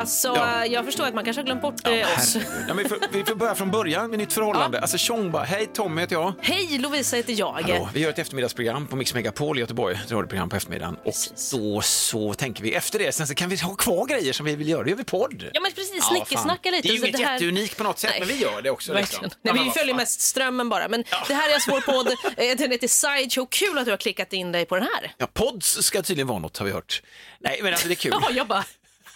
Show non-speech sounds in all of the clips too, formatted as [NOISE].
Alltså, Ja. jag förstår att man kanske har glömt bort eh, oss. Ja, men vi, får, vi får börja från början med nytt förhållande. Alltså Tjong bara, hej Tommy heter jag. Hej, Lovisa heter jag. Hallå, vi gör ett eftermiddagsprogram på Mix Megapol i Göteborg, ett radioprogram på eftermiddagen. Och då så tänker vi efter det, sen så kan vi ha kvar grejer som vi vill göra, det gör vi podd. Ja, men precis, Ja, snickesnacka lite. Det är ju inget här- jätteunikt på något sätt, men vi gör det också. Liksom. Nej, Ja, men vi följer mest strömmen bara. Men det här är vår podd. [LAUGHS] Eh, Den heter Sideshow. Kul att du har klickat in dig på den här. Ja, pods ska tydligen vara något har vi hört. Nej, men alltså det är kul. [LAUGHS] Ja, jag bara...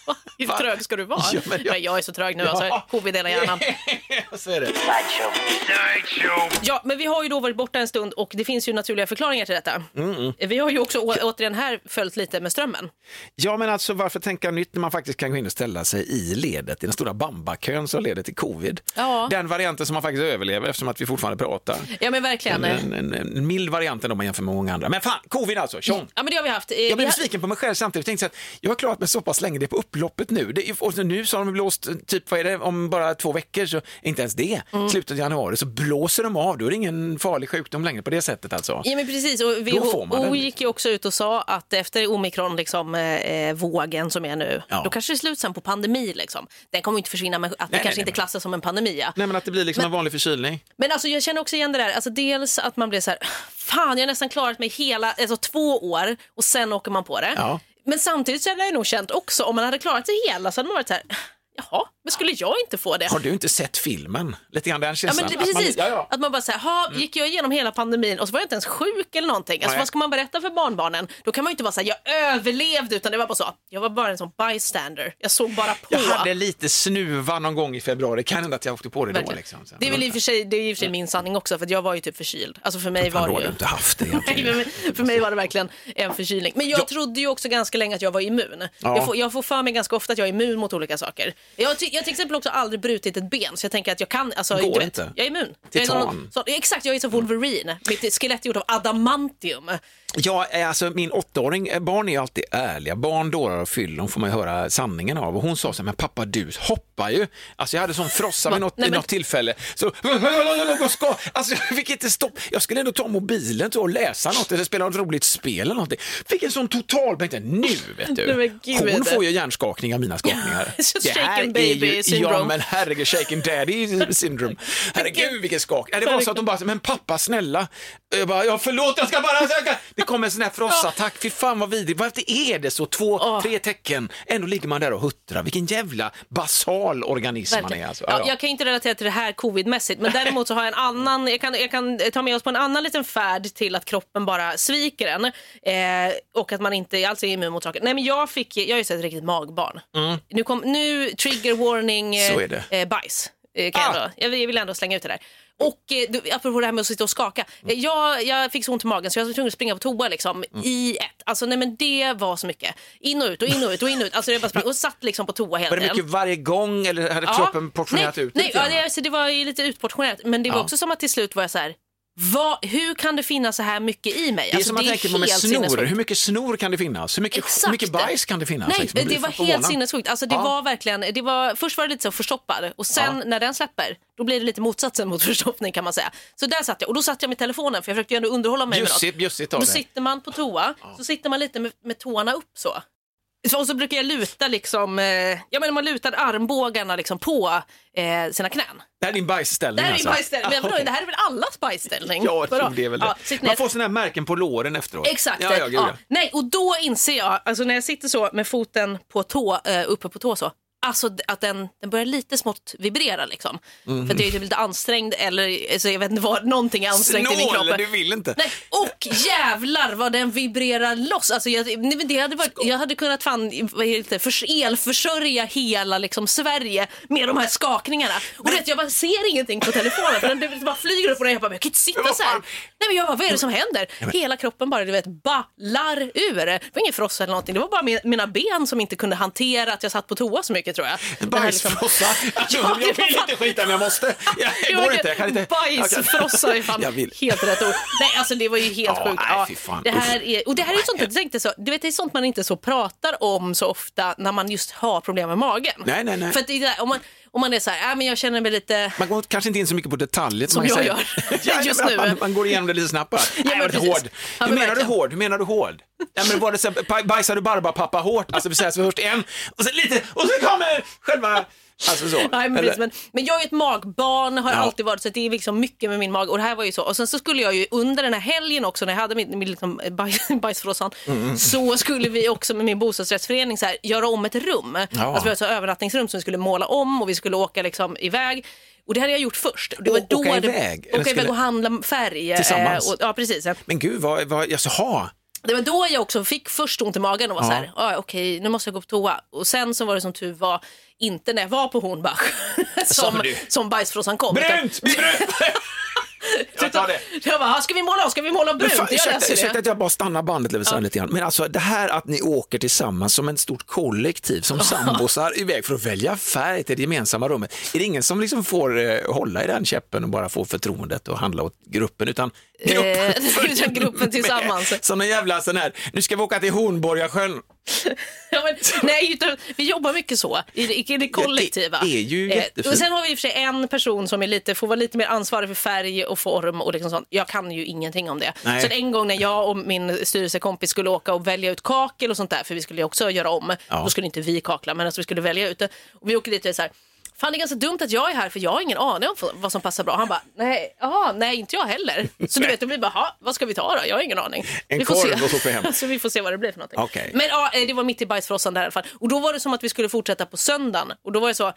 [LAUGHS] "Va? Hur trög ska du vara? Ja, men men jag- jag... är så trög nu, alltså. Covid i hela hjärnan. [LAUGHS] så är det. Ja, men vi har ju då varit borta en stund och det finns ju naturliga förklaringar till detta. Mm, Vi har ju också å- återigen här följt lite med strömmen. Ja, men alltså varför tänka nytt när man faktiskt kan gå in och ställa sig i ledet, i den stora bambakön som leder till covid. Ja. Den varianten som man faktiskt överlever eftersom att vi fortfarande pratar. Ja, men verkligen. En, en, en, en mild variant ändå om man jämför med många andra. Men fan, covid alltså, tjong! Ja, men det har vi haft. Jag blev besviken på mig själv samtidigt. Jag tänkte att jag har klarat mig så pass länge, det är på upploppet nu. Det och nu så har de blåst, typ vad är det, om bara två veckor, så inte ens det. Mm. Slutet av januari så blåser de av, då är det ingen farlig sjukdom längre på det sättet alltså. Ja, men precis. Och WHO gick ju också ut och sa att efter omikron, liksom, eh, vågen som är nu, Ja. då kanske det är slut sen på pandemi. Liksom. Den kommer inte försvinna, men att det nej, kanske nej, inte men- klassas som en pandemi. Ja. Nej men att det blir liksom en vanlig förkylning. Men alltså, jag känner också igen det där. Alltså, dels att man blir så här, fan jag har nästan klarat mig hela, alltså två år och sen åker man på det. Ja. Men samtidigt så hade jag nog känt också, om man hade klarat sig hela så hade man varit så här, jaha, men skulle jag inte få det? Har du inte sett filmen? Lite grann den Ja, känslan. men det, Att man- precis. ja, ja. Att man bara säger, ha, gick jag igenom hela pandemin och så var jag inte ens sjuk eller någonting. Alltså, Nej. vad ska man berätta för barnbarnen? Då kan man ju inte vara så här, jag överlevde, utan det var bara så, jag var bara en sån bystander. Jag såg bara på. Jag hade lite snuva någon gång i februari, kan hända att jag åkte på det då. Verkligen. Liksom. Så- Det är väl i och för sig, det är i och för sig min sanning också, för jag var ju typ förkyld. Alltså för mig var då det ju... inte haft det egentligen. för mig var det verkligen en förkylning. Men jag Ja. trodde ju också ganska länge att jag var immun. Ja. Jag, får, jag får för mig ganska ofta att jag är immun mot olika saker. Jag, ty- jag har till exempel också aldrig brutit ett ben, så jag tänker att jag kan... Alltså, Går vet, inte. Jag är immun. Jag är Titan. någon, så, exakt, jag är som Wolverine. Mitt skelett är gjort av adamantium. Ja, eh, alltså min åttaåring, eh, barn är alltid ärliga. Barn, dårar och fyllon får man höra sanningen av. Och hon sa så här, men pappa du hoppar ju. Alltså jag hade sån frossa vid [LAUGHS] något, Nej, men- något tillfälle. Så, ska, [LAUGHS] alltså jag fick inte stopp. Jag skulle ändå ta mobilen och läsa något eller spela något roligt spel eller någonting. Fick en sån total, nu vet du. [LAUGHS] Nej, men gud. hon får ju hjärnskakning av mina skakningar. Det här är ju- Ja syndrome. men herregud, shaken daddy syndrome. [LAUGHS] Herregud vilken skak. Ja, Det var så att de bara, men pappa snälla. Jag bara, ja förlåt jag ska bara söka. Det kom en sån här frossattack, fy fan vad vidrigt. Varför är det så? Två, tre tecken. Ändå ligger man där och huttrar. Vilken jävla basal organism man Verkligen. är. Alltså. Ja, Ja, ja. jag kan inte relatera till det här covidmässigt, men däremot så har jag en annan, jag kan, jag kan ta med oss på en annan liten färd till att kroppen bara sviker en eh, och att man inte alls är immun mot saker. Nej men jag fick, jag är ju ett riktigt magbarn. Nu, kom, nu trigger warning eh, Mm. Är det. Eh, bajs. Eh, kan Ah. jag, jag vill- ändå slänga ut det där. Och eh, apropå det här med att sitta och skaka. Eh, Jag, jag fick så ont i magen så jag var tvungen att springa på toa liksom, Mm. i ett. Alltså nej men det var så mycket. In och ut och in och ut och in och ut. Alltså jag bara sprang och satt liksom på toa hela Var det tiden. mycket varje gång eller hade Ja. kroppen portionerat nej, ut Nej, ja, det, alltså, det var ju lite utportionerat. Men det var Ja. också som att till slut var jag så här, vad, hur kan det finnas så här mycket i mig? Det är Alltså, som man tänker på med snor. Hur mycket snor kan det finnas? Hur mycket, hur mycket bajs kan det finnas? Nej, liksom? Det var helt sinnessjukt. Alltså, det Ja. var verkligen, det var, först var det lite så förstoppad och sen när den släpper då blir det lite motsatsen mot [LAUGHS] förstoppning kan man säga. Så där satt jag och då satt jag med telefonen för jag försökte ju ändå underhålla mig med Bjussigt, något. bjussigt Då sitter man på toa, så sitter man lite med, med tårna upp så. Och så brukar jag luta liksom, eh, ja men man lutar armbågarna liksom på eh, sina knän. Det här är din bajsställning Det här är alltså? min bajsställning. Men vadå, det här är väl allas bajsställning? Ja, jag Vadå? tror det är väl det. Sitt ner. Man får såna här märken på låren efteråt. Exakt. Ja, ja, gud, ja. Nej, och då inser jag, alltså när jag sitter så med foten på tå, eh, uppe på tå så, alltså att den, den börjar lite smått vibrera liksom. Mhm. För att jag är typ lite ansträngd eller alltså, jag vet inte vad, någonting är ansträngt i min Snål, kropp. du vill inte. Nej, och jävlar vad den vibrerar loss. Alltså jag, nej, det hade varit, jag hade kunnat fan, det, för, elförsörja hela liksom, Sverige med de här skakningarna. Och vet, jag bara ser ingenting på telefonen för den bara flyger upp och. Jag bara, jag kan inte sitta så här. Nej, men jag bara, vad är det som händer? Hela kroppen bara du vet, ballar ur. Det var ingen frossa eller någonting. Det var bara min- mina ben som inte kunde hantera att jag satt på toa så mycket tror jag. Liksom- bajsfrossa. Alltså, [LAUGHS] Ja, det jag vill inte skita men jag måste. [LAUGHS] Jag, går inte, jag kan inte. Bajsfrossa är fan helt rätt ord. Nej, alltså det var ju helt Ja, sjukt. nej, fan. det här är, och det här är sånt, jag tänkte så, du vet, det är sånt man inte så pratar om så ofta när man just har problem med magen. Nej, nej, nej. För att det är om, man, om man är så här, äh, men jag känner mig lite... Man går kanske inte in så mycket på detaljer. Som man jag gör [LAUGHS] Ja, just nu. Man, man går igenom det lite snabbt bara. Nej, men precis. hård. Ja, Hur men menar du hård? Hur menar du hård? Ja, men var det så, här, baj- bajsar du barbapappa hårt? Alltså vi säger så först en och sen lite och sen kommer själva, alltså så. [LAUGHS] Nej, men, precis, men, men jag är ett magbarn, har Ja. alltid varit så det är liksom mycket med min mag och det här var ju så. Och sen så skulle jag ju under den här helgen också när jag hade min, min liksom, baj, [LAUGHS] bajsfrossan Mm. så skulle vi också med min bostadsrättsförening så här, göra om ett rum. Alltså vi hade ett övernattningsrum som vi skulle måla om och vi skulle åka liksom iväg. Och det hade jag gjort först. Det var då åka iväg? Åka iväg och handla färg. eh, Tillsammans? Och, ja, precis. Men gud, vad, vad, alltså, ha. Det var då jag också fick först ont i magen och var Ja. så här, ah, okej nu måste jag gå på toa. Och sen så var det som tur var inte när jag var på Hornbach [LAUGHS] som, du? som bajsfrossan kom. utan- Brunt! Brunt! [LAUGHS] Jag tar det. Jag bara, "Ah, ska vi måla, ska vi måla brunt? fan, Jag ursäkta, ursäkta att jag bara stannar bandet lite, lite grann. Men alltså det här att ni åker tillsammans som ett stort kollektiv, som sambosar iväg för att välja färg till det gemensamma rummet. Är det ingen som liksom får eh, hålla i den käppen och bara få förtroendet och handla åt gruppen, utan gruppen, Eh, [LAUGHS] utan gruppen [LAUGHS] tillsammans. Med, som en jävla sån här, nu ska vi åka till Hornborgasjön. [LAUGHS] Ja, men, nej, utan, vi jobbar mycket så i i det kollektiva. det är ju Eh, och sen har vi i och för sig en person som är lite, får vara lite mer ansvarig för färg och form och liksom sånt. Jag kan ju ingenting om det. Nej. Så en gång när jag och min styrelsekompis skulle åka och välja ut kakel och sånt där, för vi skulle ju också göra om, Ja. då skulle inte vi kakla, men alltså vi skulle välja ut det. Och vi åker dit och är så här, Fan det är ganska dumt att jag är här för jag har ingen aning om vad som passar bra. Han bara, nej, aha, nej inte jag heller. Så du vet, det blir bara, "Ha, vad ska vi ta då? Jag har ingen aning. En vi får korv se. och så åker vi hem. [LAUGHS] så vi får se vad det blir för någonting. Okej. Men ja, eh, det var mitt i bajsfrossan där i alla fall. Och då var det som att vi skulle fortsätta på söndagen. Och då var det så,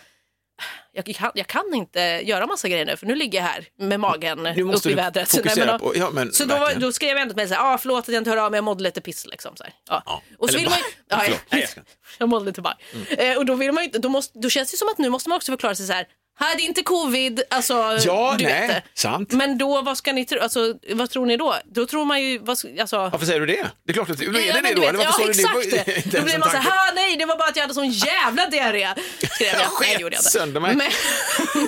jag kan, jag kan inte göra massa grejer nu för nu ligger jag här med magen måste upp i du vädret. fokusera men, på- ja, men så då, då skrev jag ändå till mig så här, ah, förlåt att jag inte hör av mig, jag mådde lite piss liksom. Så här. Ja. Ja, Och så eller vill man bara- ja. Nej, jag [LAUGHS] jag mådde lite baj. Eh, och då, vill man då, måste, då känns det som att nu måste man också förklara sig så här, är inte covid, alltså Ja, du nej, vet det. sant. Men då, vad ska ni tro, alltså, vad tror ni då? Då tror man ju, vad, alltså, Varför säger du det? Det är klart att är det Ja, det då? Eller varför ja, exakt det? det. Då blir man så här, "Ha, nej, det var bara att jag hade sån jävla diarré. Skrev jag. Nej, det gjorde jag inte. sönder mig. Men,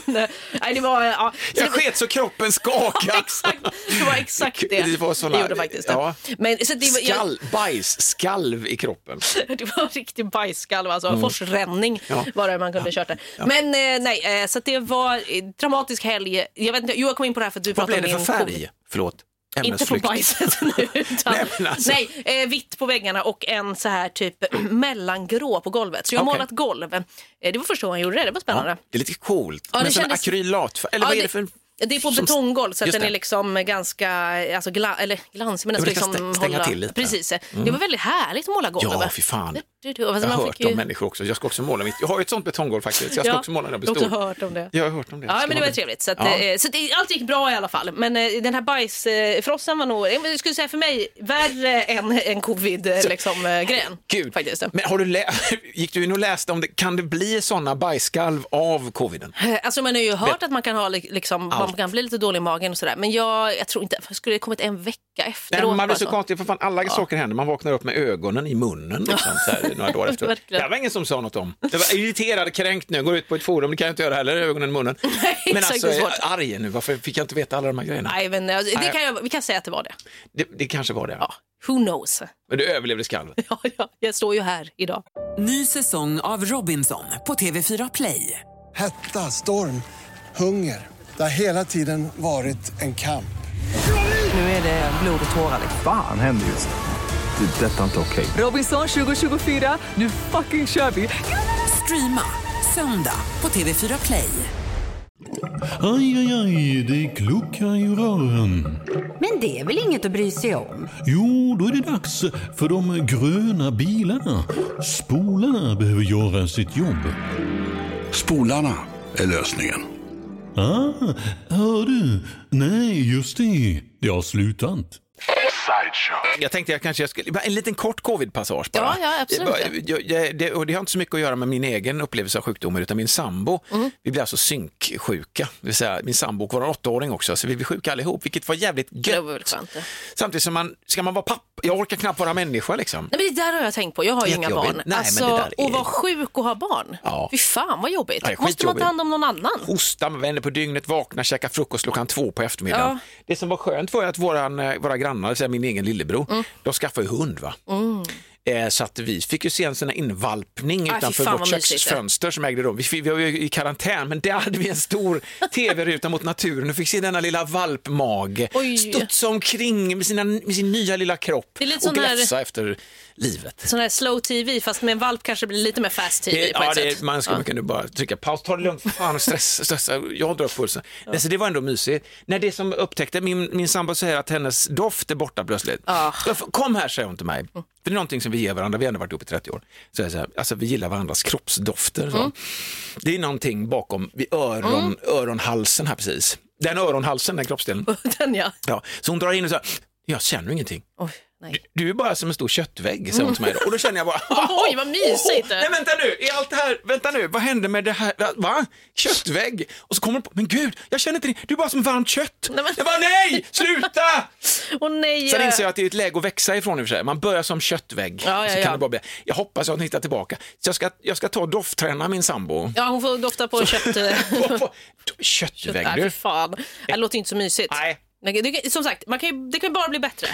[LAUGHS] nej, det var, ja. Så Jag det, sket så kroppen skakade. [LAUGHS] exakt, det var exakt det. Det var såna- det gjorde faktiskt ja. Men, så det, var, jag, Skall, bajs, skalv i kroppen. [LAUGHS] det var en riktig bajsskalv, alltså forsränning Mm. Ja. var det man kunde kört där. Men eh, nej, eh, så att det var dramatisk helg. Jag vet inte, jo, jag kom in på det här för att du Vad pratade blev om det för min covid. färg? Förlåt. Inte på bajset nu. [LAUGHS] Utan, Nej, alltså. nej eh, vitt på väggarna och en så här typ [CLEARS THROAT] mellangrå på golvet. Så jag har Okej. målat golv. Eh, det var första gången jag gjorde det, det var spännande. Ja, det är lite coolt. Ja, det Men kändes- akrylatfärg, eller Ja, vad är det- det för... Det är på som- betonggolv så att den det. är liksom ganska alltså gla, eller glansig men den ska kan liksom stä- stänga hålla... till lite. Mm. Precis. Det var väldigt härligt att måla golv. Ja, fy fan. Det- det- alltså, Jag har hört ju- om människor också. Jag ska också måla mitt. Jag har ju ett sånt betonggolv faktiskt. Jag ska Ja, också måla när jag jag blir har också stor. hört om det. Jag har hört om det. Ja, men det var trevligt. Så, att, Ja. eh, så det, allt gick bra i alla fall. Men eh, den här bajsfrossan var nog, jag skulle säga för mig, värre än en covid-grejen. Liksom, eh, grejen, Gud. faktiskt. Men har du lä- [LAUGHS] gick du in och läste om det? Kan det bli sådana bajsskalv av coviden? Eh, Alltså man har ju hört att man kan, ha, li- liksom, man kan bli lite dålig i magen och sådär. Men jag, jag tror inte, skulle det kommit en vecka Nej, efteråt? men man blir så konstigt, för fan alla saker händer. Man vaknar upp med ögonen i munnen liksom, så här, några dagar [LAUGHS] efter. Det var ingen som sa något om. Det var irriterad, kränkt nu, går ut på ett forum, det kan jag inte göra heller, ögonen i munnen. [LAUGHS] men exakt, alltså, är svårt. arg nu, varför fick jag inte veta alla de här grejerna? Nej, men eh, det Nej. kan jag, vi kan säga att det var det. Det, det kanske var det. Ja, who knows? Men du överlevde skalvet. [LAUGHS] Ja, ja, jag står ju här idag. Ny säsong av Robinson på TV4 Play. Hetta, storm, hunger. Det har hela tiden varit en kamp. Nu är det blod och tårar. liksom. Fan händer just nu. Det. är Detta är inte okej. Robinson 2024, nu fucking kör vi! Streama söndag på TV4 Play. Aj, aj, aj, det kluckar i rören. Men Men det är väl inget att bry sig om? Jo, då är det dags för de gröna bilarna. Spolarna behöver göra sitt jobb. Spolarna är lösningen. Ah, hör du? Nej, just det. Det har slutat. Jag tänkte jag kanske jag skulle, en liten kort covid-passage bara. Ja, ja, absolut. Jag, jag, det, och det har inte så mycket att göra med min egen upplevelse av sjukdomar utan min sambo. Mm. Vi blev alltså synksjuka, det vill säga min sambo och vår åttaåring också, så vi blev sjuka allihop, vilket var jävligt gött. var. Samtidigt som man, ska man vara pappa, jag orkar knappt vara människa liksom. Nej, men det där har jag tänkt på. Jag har ju inga barn. Nej, men alltså, det där är- Att vara sjuk och ha barn. Ja. Fy fan vad jobbigt. Är Måste man ta hand om någon annan? Hosta med vänner på dygnet, vakna, käka frukost klockan två på eftermiddagen. Ja. Det som var skönt var att våran, eh, våra grannar, min egen lillebror, Mm. de skaffade ju hund. Va? Eh, Så att vi fick ju se en sån invalpning fy utanför vårt köksfönster som ägde rum. Vi, vi var ju i karantän, men där hade vi en stor [LAUGHS] tv-ruta mot naturen och fick se denna lilla valpmage Oj. studsa omkring med, sina, med sin nya lilla kropp och sån här- gläfsa efter livet. Sån här slow tv fast med en valp kanske blir lite mer fast tv Det, på ja, ett det, sätt. man skulle Ja. kunna bara trycka paus, ta det lugnt, fan stress, [LAUGHS] stressa, jag drar pulsen. Nej, så det var ändå mysigt. När det som upptäckte, min, min sambo säger att hennes doft är borta plötsligt. Ah. Kom här, säger hon till mig. För det är någonting som vi ger varandra, vi har ändå varit ihop i 30 år. Så jag säger, alltså vi gillar varandras kroppsdofter. Så. Mm. Det är någonting bakom, vid öron, öronhalsen här precis. Den öronhalsen, den kroppsdelen. [LAUGHS] Den ja. Ja. Så hon drar in och säger, jag känner ingenting. Oj, nej. Du är bara som en stor köttvägg, säger hon till mig. då. Och då känner jag bara, [LAUGHS] Oj, vad mysigt. Nej, vänta nu, är allt det här, vänta nu, vad hände med det här, va? Köttvägg? Och så kommer hon på, men gud, jag känner inte det, du är bara som varmt kött. Nej, men- Jag bara, nej, sluta! [LAUGHS] Åh nej. Sen inser jag att det är ett läge att växa ifrån i och för sig. Man börjar som köttvägg. Ja, ja, så ja. kan det bara bli. Jag hoppas att hon hittar tillbaka. Så jag ska, jag ska ta och doftträna min sambo. Ja, hon får dofta på kött. [LAUGHS] Köttvägg Nej, du. fy fan. Det låter inte så mysigt. Nej. Det, som sagt, man kan det kan ju bara bli bättre.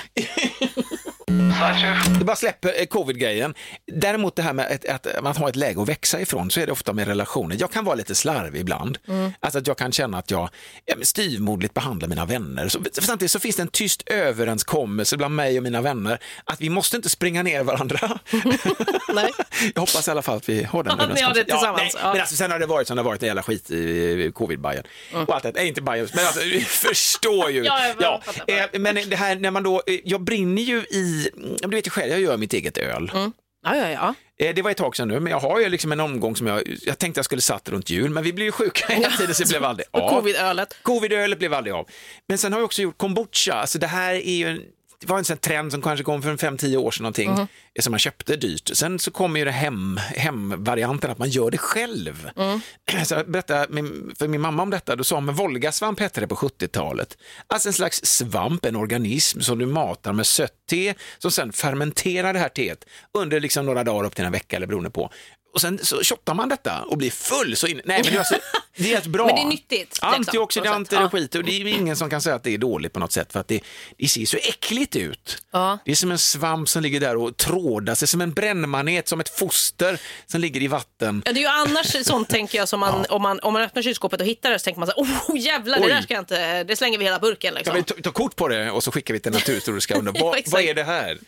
Det bara släpper eh, covid-grejen. Däremot det här med att, att man har ett läge att växa ifrån så är det ofta med relationer. Jag kan vara lite slarvig ibland. Alltså att jag kan känna att jag styvmoderligt behandlar mina vänner. Så, samtidigt så finns det en tyst överenskommelse bland mig och mina vänner att vi måste inte springa ner varandra. [LAUGHS] Nej. Jag hoppas i alla fall att vi har den ni det överenskommelsen. nej, Ja. Men alltså, sen har det varit som det har varit, en jävla skit i covid-bajen. Och allt det, nej inte bajen, men alltså, vi förstår ju. Ja, bara. eh, men det här när man då, eh, jag brinner ju i, du vet ju själv, jag gör mitt eget öl. Ja, ja, ja. Eh, Det var ett tag sedan nu, men jag har ju liksom en omgång som jag, jag tänkte jag skulle satt runt jul, men vi blev ju sjuka hela tiden så det blev aldrig [LAUGHS] Och av. covid-ölet. Covid-ölet blev aldrig av. Men sen har jag också gjort kombucha, alltså det här är ju en det var en sån trend som kanske kom för en 5-10 år sedan någonting, Mhm. som man köpte dyrt. Sen så kommer ju det hem, hemvarianten att man gör det själv. Mm. [CLEARS THROAT] Så jag berättade min- för min mamma om detta, då sa hon, men Volgasvamp hette det på 70-talet. Alltså en slags svamp, en organism som du matar med sött te, som sen fermenterar det här teet under liksom några dagar upp till en vecka eller beroende på. Och sen så shottar man detta och blir full så in... Nej, men det är, alltså, [LAUGHS] det är ett bra. Men det är nyttigt, liksom, Antioxidanter och skit och det är ingen som kan säga att det är dåligt på något sätt för att det, det ser så äckligt ut. Ja. Det är som en svamp som ligger där och trådar sig, som en brännmanet, som ett foster som ligger i vatten. Ja, det är ju annars [LAUGHS] sånt tänker jag som man, om, man, om man öppnar kylskåpet och hittar det så tänker man så här, oh jävlar, det Oj. där ska jag inte, det slänger vi hela burken liksom. Kan vi ta, ta kort på det och så skickar vi till Naturhistoriska [LAUGHS] Ja, vad, vad är det här?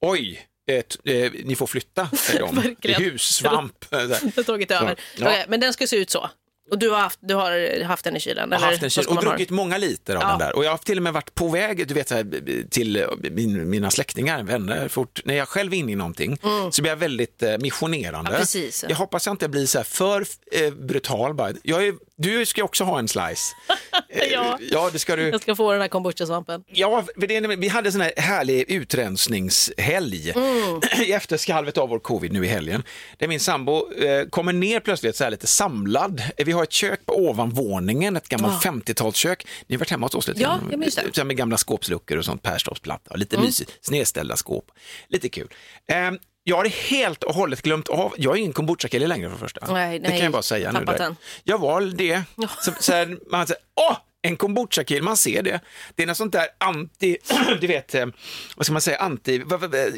Oj, eh, ni får flytta, säger de. [LAUGHS] Verkligen. Hus, svamp. eh. [LAUGHS] Det har tagit över. Ja. Men den ska se ut så. Och du har haft, du har haft den i kylen? Jag har eller haft en kyl och man ha druckit många liter av Ja. den där. Och jag har till och med varit på väg du vet, så här, till eh, min, mina släktingar, vänner. Fort, när jag själv är inne i någonting så blir jag väldigt eh, missionerande. Mm. Ja, precis. Jag hoppas jag inte blir så här för eh, brutal. Bara. Jag är, du ska också ha en slice. [LAUGHS] Eh, Ja. ja, det ska du. Jag ska få den här kombucha-svampen. Ja, det, vi hade en sån här härlig utrensningshelg Mm. [CLEARS THROAT] i efterskalvet av vår covid nu i helgen. Där min sambo eh, kommer ner plötsligt så här lite samlad. Vi har ett kök på ovanvåningen, ett gammalt 50-talskök. Ni har varit hemma hos oss lite Ja, grann. jag minns det. Mm. Med gamla skåpsluckor och sånt, Perstorpsplatta. Lite mysigt, snedställda skåp. Lite kul. Eh, jag har helt och hållet glömt av, jag är ingen kombucha-kille längre för första. Nej, det nej. kan jag bara säga nu. Där. den. Jag var det. Så, så här, man säger, åh, en kombucha-kill, man ser det. Det är något sånt där anti, [CLEARS THROAT] du vet, eh, vad ska man säga, anti,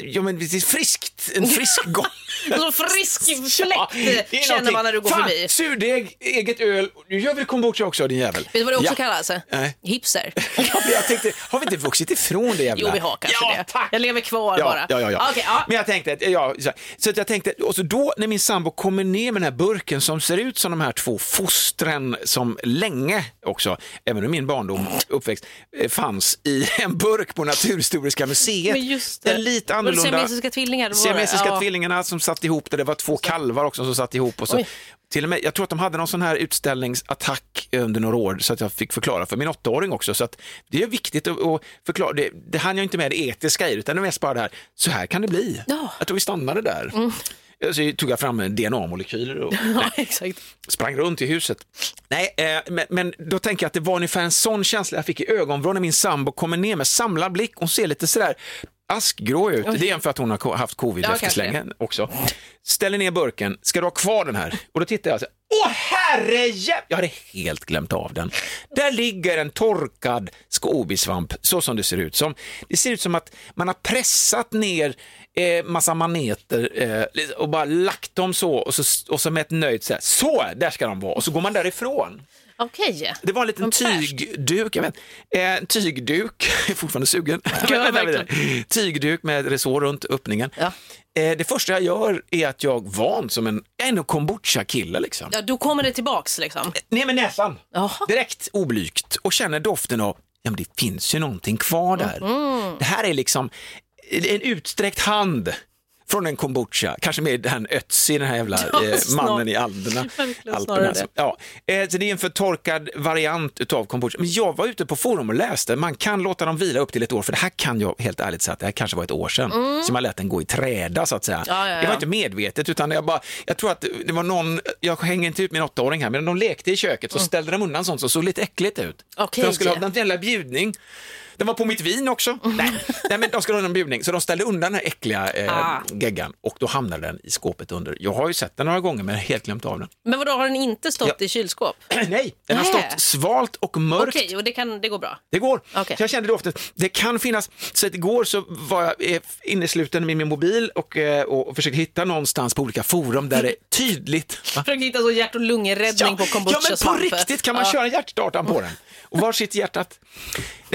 ja men det är friskt, en frisk gång. [LAUGHS] Så frisk fläkt Ja, känner man när du går Fan, förbi. Surdeg, eget öl, nu gör vi kombucha också din jävel. Vet du vad det också ja. kallas? Nej. Hipster. [LAUGHS] Ja, jag tänkte, har vi inte vuxit ifrån det jävla? Jo, vi har kanske ja, det. Tack. Jag lever kvar ja, bara. Ja, ja, ja. Okej, ja. Men jag tänkte, ja, så, så att jag tänkte, och så då när min sambo kommer ner med den här burken som ser ut som de här två fostren som länge också, även i min barndom, uppväxt, eh, fanns i [LAUGHS] en burk på Naturhistoriska museet. En lite annorlunda... siamesiska tvillingar? Siamesiska Ja. tvillingarna som satt ihop det, det var två kalvar också som satt ihop. Och så, Oj. till och med, jag tror att de hade någon sån här utställningsattack under några år så att jag fick förklara för min åttaåring också. Så att det är viktigt att, förklara, det, det hann jag inte med det etiska i utan det är mest bara det här, så här kan det bli. Ja. Mm. Jag tror vi stannade där. Så tog jag fram DNA-molekyler och [LAUGHS] Ja, sprang runt i huset. Nej, eh, men, men då tänker jag att det var ungefär en sån känsla jag fick i ögonvrån när min sambo kommer ner med samlad blick. Hon ser lite sådär askgrå ut. Det är för att hon har haft covid Ja, efter slängen också. Ställer ner burken, ska du ha kvar den här? Och då tittar jag säger, åh herrejäv... Jag hade helt glömt av den. Där ligger en torkad skåbisvamp, så som det ser ut. Som, det ser ut som att man har pressat ner eh, massa maneter eh, och bara lagt dem så och så, och så med ett nöjt så här, så där ska de vara. Och så går man därifrån. Okej. Det var en liten tygduk, jag vet, eh, tygduk, [LAUGHS] jag är fortfarande sugen. Ja, tygduk med resår runt öppningen. Ja. Eh, det första jag gör är att jag van som en, jag är en kombucha-kille liksom. Ja, då kommer det tillbaks liksom. Ner med näsan, Jaha. direkt oblygt och känner doften av, ja men det finns ju någonting kvar där. Mm. Det här är liksom en utsträckt hand från en kombucha, kanske med den Ötzi, den här jävla [LAUGHS] Ja, eh, mannen i Alderna. [LAUGHS] Alperna det. Ja, eh, så det är en förtorkad variant utav kombucha. Men jag var ute på forum och läste, man kan låta dem vila upp till ett år, för det här kan jag helt ärligt säga att det här kanske var ett år sedan. Så man lät den gå i träda så att säga. Mm. Ja, ja, Det var inte medvetet, utan jag bara, jag tror att det var någon, jag hänger inte ut min åttaåring här, men de lekte i köket så ställde de undan sånt som såg lite äckligt ut. Mm. Okej. För de skulle ha en jävla bjudning. Den var på mitt vin också. Nej, nej men de skulle ha en bjudning, så de ställde undan den här äckliga eh, Ah. geggan och då hamnade den i skåpet under. Jag har ju sett den några gånger men helt glömt av den. Men vadå, har den inte stått Ja. i kylskåp? [CLEARS THROAT] Nej, den har stått svalt och mörkt. Okej, och det, kan, det går bra? Det går. Okej. Så jag kände doften. Det kan finnas, så att igår så var jag eh, innesluten med min mobil och, eh, och, försökte hitta någonstans på olika forum där det är [LAUGHS] tydligt. Försökte hitta så hjärt och lungräddning på kombucha ja, men på riktigt kan man köra hjärtstartaren på den. Och var sitter hjärtat?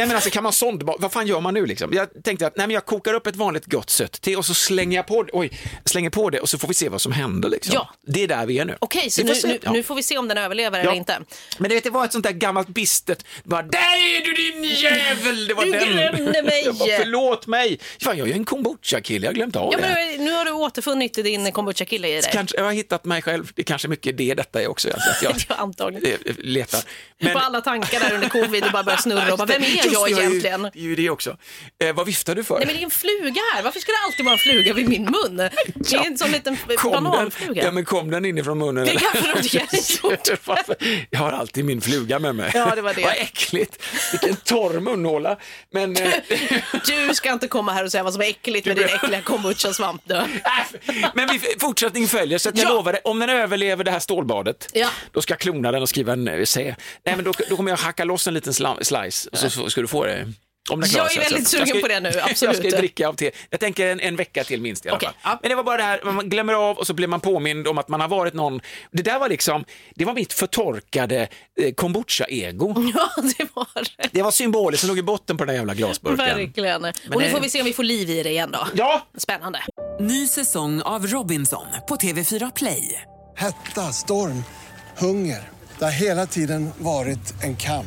Nej men alltså kan man sondba, vad fan gör man nu liksom? Jag tänkte att nej, men jag kokar upp ett vanligt gott sött te och så slänger jag på det, oj, slänger på det och så får vi se vad som händer liksom. Ja. Det är där vi är nu. Okej, så nu, nu, Ja. nu får vi se om den överlever Ja. eller inte. Men det, vet, det var ett sånt där gammalt bistert, bara där är du din jävel, det var Du den. glömde mig. [LAUGHS] Jag bara, förlåt mig. Fan, jag är en kombucha-kille, jag har glömt av Ja, det. men nu har du återfunnit din kombucha-kille i dig. Kanske, jag har hittat mig själv, det är kanske mycket det detta är också. Alltså, [LAUGHS] jag Ja, antagligen. eh, letar. På alla tankar där under covid och bara börjar snurra och bara, vem är [LAUGHS] Just jag det, egentligen? Det är ju det också. Eh, vad viftar du för? Nej men det är en fluga här, varför ska det alltid vara en fluga vid min mun? Det är en sån liten den, bananfluga. ja, men kom den inifrån munnen? Det kanske de inte hade gjort. Varför? Jag har alltid min fluga med mig. Ja, det var det. [LAUGHS] Vad äckligt. Vilken torr munhåla. Men, eh, Du ska inte komma här och säga vad som är äckligt med din äckliga kombucha-svamp. du. Men vi, fortsättning följer, så jag Ja. lovar om den överlever det här stålbadet, Ja. då ska jag klona den och skriva en essä. Nej, men då, då kommer jag hacka loss en liten slice och så, så ska du få det. Om den Jag klarar är sig, väldigt alltså. sugen Jag ska- på det nu, [LAUGHS] Jag absolut. ska dricka av te. Jag tänker en, en vecka till minst i alla Okej, fall. ja. Men det var bara det här, man glömmer av och så blir man påmind om att man har varit någon. Det där var liksom, det var mitt förtorkade eh, kombucha-ego. [LAUGHS] Ja, det var det. Det var symboliskt som låg i botten på den där jävla glasburken. Verkligen. Och nu får vi se om vi får liv i det igen då. Ja, Spännande. Ny säsong av Robinson på TV4 Play. Hetta, storm, hunger. Det har hela tiden varit en kamp.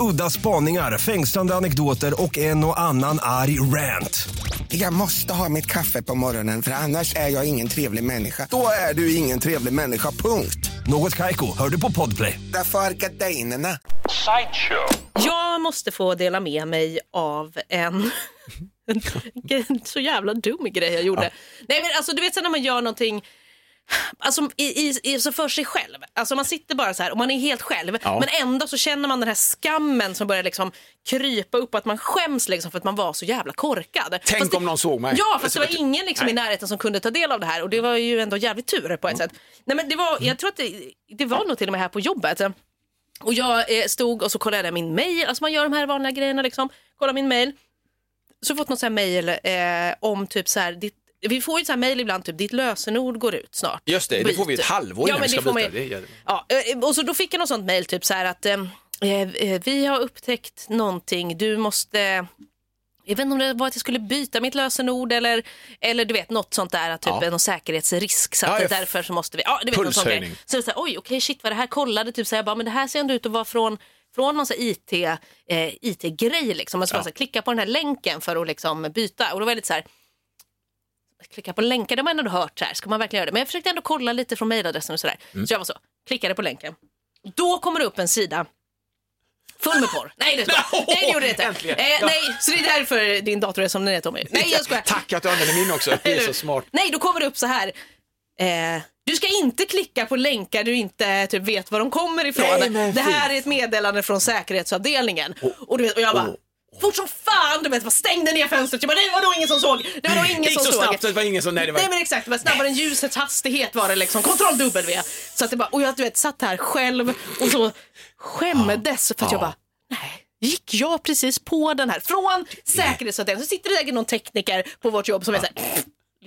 Udda spaningar, fängslande anekdoter och en och annan arg rant. Jag måste ha mitt kaffe på morgonen för annars är jag ingen trevlig människa. Då är du ingen trevlig människa, punkt. Något Kaiko, hör du på Podplay. Därför är gardinerna. Jag måste få dela med mig av en, [LAUGHS] en så jävla dum grej jag gjorde. Nej men alltså du vet så när man gör någonting Alltså i, i, i, så för sig själv. Alltså man sitter bara så här och man är helt själv. Ja. Men ändå så känner man den här skammen som börjar liksom krypa upp. Att man skäms liksom för att man var så jävla korkad. Tänk Fast det- om någon såg mig. Ja, fast det Alltså, var ingen liksom i närheten som kunde ta del av det här. Och det var ju ändå jävligt tur på ett sätt. Nej, men det var, jag tror att det, det var nog till och med här på jobbet. Och jag eh, stod och så kollade jag min mail, alltså man gör de här vanliga grejerna liksom, kollar min mail. Så fått något så här mail eh, om typ så här, ditt, vi får ju så här mail ibland, typ ditt lösenord går ut snart. Just det, det får vi ett Byt. halvår innan men vi det ska byta. man Det det. Ja, eh, och så då fick jag något sånt mail typ så här att eh, eh, vi har upptäckt någonting, du måste jag vet inte om det var att jag skulle byta mitt lösenord eller, eller du vet något sånt där, typ Ja. någon säkerhetsrisk. Så Ja, att ja. därför så måste vi, ja du vet någon sån grej. Pulshöjning. Så, så här, oj okej shit vad det här kollade, typ så här, jag bara, men det här ser ändå ut att vara från från någon IT, eh, IT-grej liksom. Man ska så här, klicka på den här länken för att liksom byta. Och då var jag lite så här, klicka på länkar, det har man ändå hört så här, ska man verkligen göra det? Men jag försökte ändå kolla lite från mejladressen och sådär. Mm. Så jag var så, klickade på länken. Då kommer det upp en sida full med porr. Nej det, skojar. No! [LAUGHS] nej, det gjorde det inte. Äntligen. Eh, nej, så det är därför din dator är som den är Tommy. Nej jag skojar. Tack att du använder min också, det är så smart. Nej, då kommer det upp så här. Eh, du ska inte klicka på länkar du inte typ, vet var de kommer ifrån. Nej, det här fy. är ett meddelande från säkerhetsavdelningen. Och, du vet, och jag bara, fort som fan, du vet, bara stängde ner fönstret. Jag bara, det var nog ingen som såg. Det var nog Det [CLEARS THROAT] ingen gick som så såg. snabbt så det var ingen som... Nej, det var... Nej men exakt, det var snabbare än ljusets hastighet var det liksom. Kontroll W. Så att det bara, och jag du vet, satt här själv och så skämdes för att jag bara, nej. Gick jag precis på den här? Från säkerhetsavdelningen så sitter det säkert någon tekniker på vårt jobb som är såhär,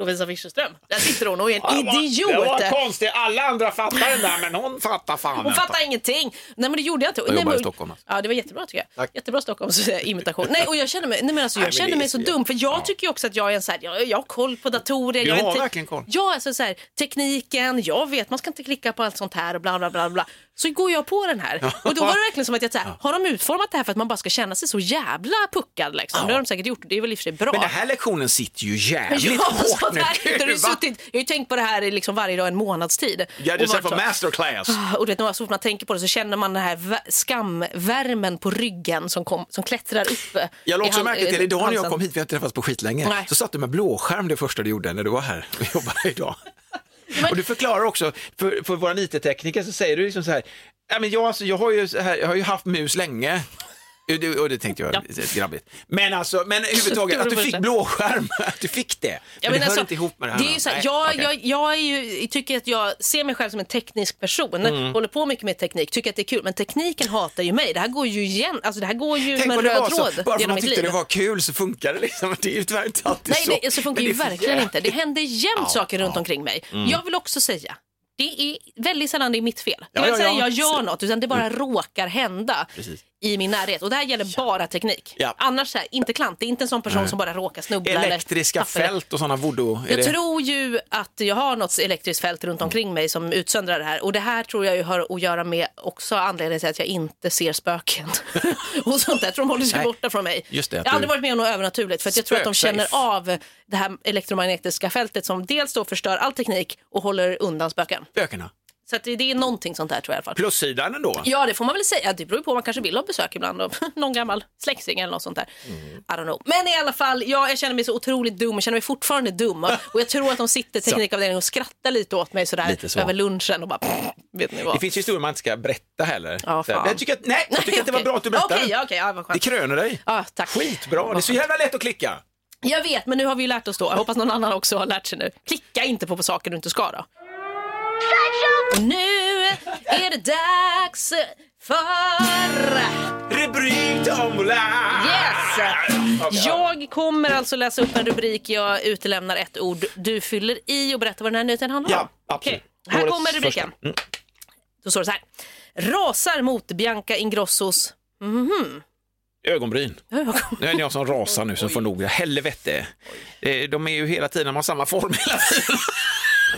Lovisa Fischerström, där sitter hon och är en [LAUGHS] idiot. Det var konstigt, alla andra fattar den där men hon fattar fan Hon inte. fattar ingenting. Nej men det gjorde jag inte. Jag nej, men, i Stockholm, alltså. Ja det var jättebra tycker jag. Tack. Jättebra Stockholms eh, imitation. Nej och jag känner mig, nej, men alltså, jag Nej, känner mig så så- dum för jag tycker ju också att jag är en så här, jag, jag har koll på datorer. Du jag har verkligen koll. Ja alltså så här, tekniken, jag vet man ska inte klicka på allt sånt här och bla bla bla bla. Så går jag på den här [LAUGHS] och då var det verkligen som att jag så här, har de utformat det här för att man bara ska känna sig så jävla puckad liksom? Det har de säkert gjort, det är väl i och för sig bra. Men den här lektionen sitter ju jävligt [LAUGHS] Ja, hårt nu. [LAUGHS] Va? suttit, jag har ju tänkt på det här liksom varje dag en månadstid. Ja, du ser på masterclass. och du vet, så fort man tänker på det så känner man den här vä- skamvärmen på ryggen som, kom, som klättrar upp. Jag lade också märke till idag när jag kom hit, vi har inte träffats på skitlänge, Nej. så satt du med blåskärm det första du gjorde när du var här och jobbade idag. Och du förklarar också, för, för våra IT-tekniker så säger du liksom så här, ja, men jag, alltså, jag, har ju, så här, jag har ju haft mus länge. Det, och det tänkte jag Ja. grabbigt. Men alltså, men överhuvudtaget att du fick blåskärm, att du fick det. Men, det hör inte ihop med det här. alltså, Det är så här, Nej, jag, okej. jag, jag, ju, tycker att jag ser mig själv som en teknisk person, Mm. håller på mycket med teknik, tycker att det är kul, men tekniken hatar ju mig. Det här går ju igen, alltså det här går ju Tänk det röd tråd så, bara för genom man mitt tyckte liv. det var kul så funkar det liksom. Det är ju tyvärr inte alltid Nej, så. det, så funkar ju verkligen jävligt. inte. Det händer jämt saker runt omkring mig. Jag vill också säga, det är väldigt sällan det är mitt fel. Det Ja, är ja, sällan ja. jag gör något, utan det bara råkar hända Precis. I min närhet. Och det här gäller bara teknik. Ja. Annars här, inte klant. Det är inte en sån person som bara råkar snubbla. Elektriska fält och sådana voodoo. Jag det... tror ju att jag har något elektriskt fält runt omkring mig som utsöndrar det här. Och det här tror jag ju har att göra med också anledningen till att jag inte ser spöken. [LAUGHS] och sånt där. Jag tror de håller sig Nej. borta från mig. Just det, jag har aldrig du- varit med om något övernaturligt för att jag tror att de känner av det här elektromagnetiska fältet som dels då förstör all teknik och håller undan spöken. Spökena. Så att det, det är någonting sånt här tror jag i alla fall. Plussidan ändå. Ja, det får man väl säga. Det beror ju på. Man kanske vill ha besök ibland av [LAUGHS] någon gammal släkting eller något sånt där. Mm. I don't know. Men i alla fall, ja, jag känner mig så otroligt dum. Jag känner mig fortfarande dum. Och jag tror att de sitter i teknikavdelningen och skrattar lite åt mig sådär Lite så. över lunchen och bara, vet ni vad? Det finns ju historier man inte ska berätta heller. Ja, fan. jag tycker att, nej, jag tycker att det var bra att du berättade. Okej, ja, okej, ja, vad Det skönt. kröner dig. Ja, tack. Skitbra, det är så jävla lätt att klicka. Jag vet, men nu har vi ju lärt oss då. Jag hoppas någon annan också har lärt sig nu. Klicka inte på, på saker du inte ska då. Och nu är det dags för... Rubrik tombola! Yes! Jag kommer alltså läsa upp en rubrik, jag utelämnar ett ord. Du fyller i och berättar vad den här nyheten handlar om. Ja, absolut. Okej, Här Årets kommer rubriken. första. Mm. Då står det så här. Rasar mot Bianca Ingrossos... Ögonbryn. Ögon. Nu är det jag som rasar nu som får nog. Helvete. Eh, De är ju hela tiden, de har samma form hela tiden. [LAUGHS]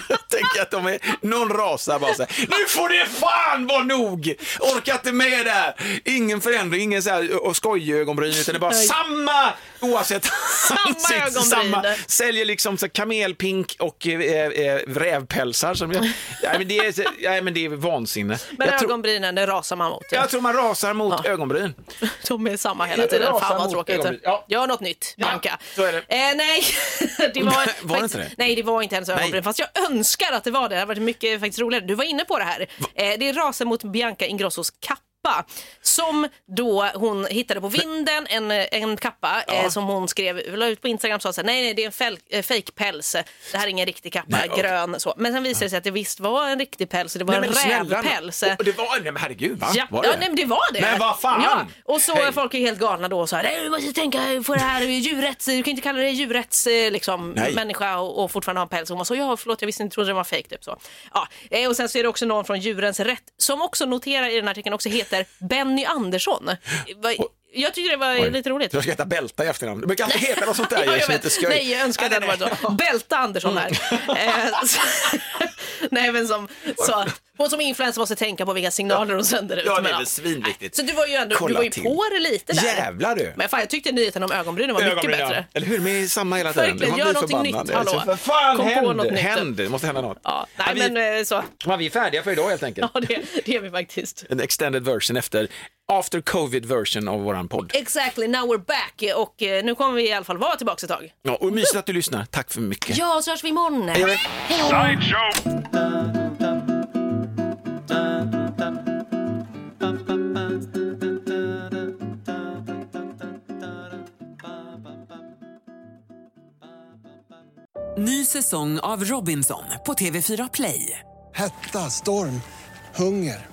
[LAUGHS] Tänker att de är, någon rasar bara så här, nu får det fan vara nog! Orkar inte med det här. Ingen förändring, ingen så här och skojögonbryn, utan det är bara Nej. samma oavsett Samma ansikte, ögonbryn. Säljer liksom så kamelpink och eh, eh, rävpälsar. Som jag, [LAUGHS] nej, men det är, nej, men det är vansinne. Men jag, ögonbrynen, det rasar man mot. Ja. jag tror man rasar mot ögonbryn. [LAUGHS] De är samma hela tiden. Rasar Fan vad tråkigt. Ja. Gör något nytt, är det. Eh, nej, det var, Var det inte det? Nej, det var inte hennes ögonbryn. Nej. Fast jag önskar att det var det. Det hade varit mycket faktiskt roligare. Du var inne på det här. Eh, det är rasen mot Bianca Ingrossos kappa. Kappa som då hon hittade på vinden, en, en kappa eh, som hon skrev, la ut på Instagram och sa så här, nej, nej, det är en fel, eh, fake päls, det här är ingen riktig kappa, Nej, grön så. Men sen visade det sig att det visst var en riktig päls, det var Nej, en rävpäls. och Det var, nej men herregud va? Ja, Var ja det? nej, men det var det. Men vad fan! Ja, och så är folk är helt galna då och så här, "Nej, du måste tänka på det här djurrätts, du kan inte kalla det djurrätts eh, liksom, Nej. människa och, och fortfarande ha en päls. Hon var så, ja förlåt jag visste inte, trodde det var fejk typ så. Ja, eh, och sen så är det också någon från Djurens Rätt som också noterar i den här artikeln också heter Benny Andersson. Jag tyckte det var Oj. lite roligt. Jag ska heta Bälta i efternamn. Det brukar alltid heta något sånt där. Ja, jag vet. skoj. Nej, jag önskar att det hade varit så. Bälta Andersson här. Eh, så- [LAUGHS] Nej, men som, så, hon som influencer måste tänka på vilka signaler hon sänder ut. Ja, det Men är väl svinviktigt. Så du var ju ändå, du Kolla var ju till. på det lite där. Jävlar du. Men fan, jag tyckte nyheten om ögonbrynen var mycket Ögonbrynen. bättre. Eller hur? Är samma hela tiden. Verkligen, Man gör någonting förbannad. nytt, hallå. För fan, Kom på händ, något nytt. händ. Det måste hända något. Ja, nej, Ja, vi- men eh, så. Ja, vi är färdiga för idag helt enkelt. Ja, det, det är vi faktiskt. En extended version efter after covid version av våran podd. Exactly, now we're back. Och eh, nu kommer vi i alla fall vara tillbaka ett tag. Ja, och mysigt att du lyssnar. Tack för mycket. Ja, så hörs vi imorgon. Hej då. Hej då. Ny säsong av Robinson på TV4 Play. Hetta, storm, hunger.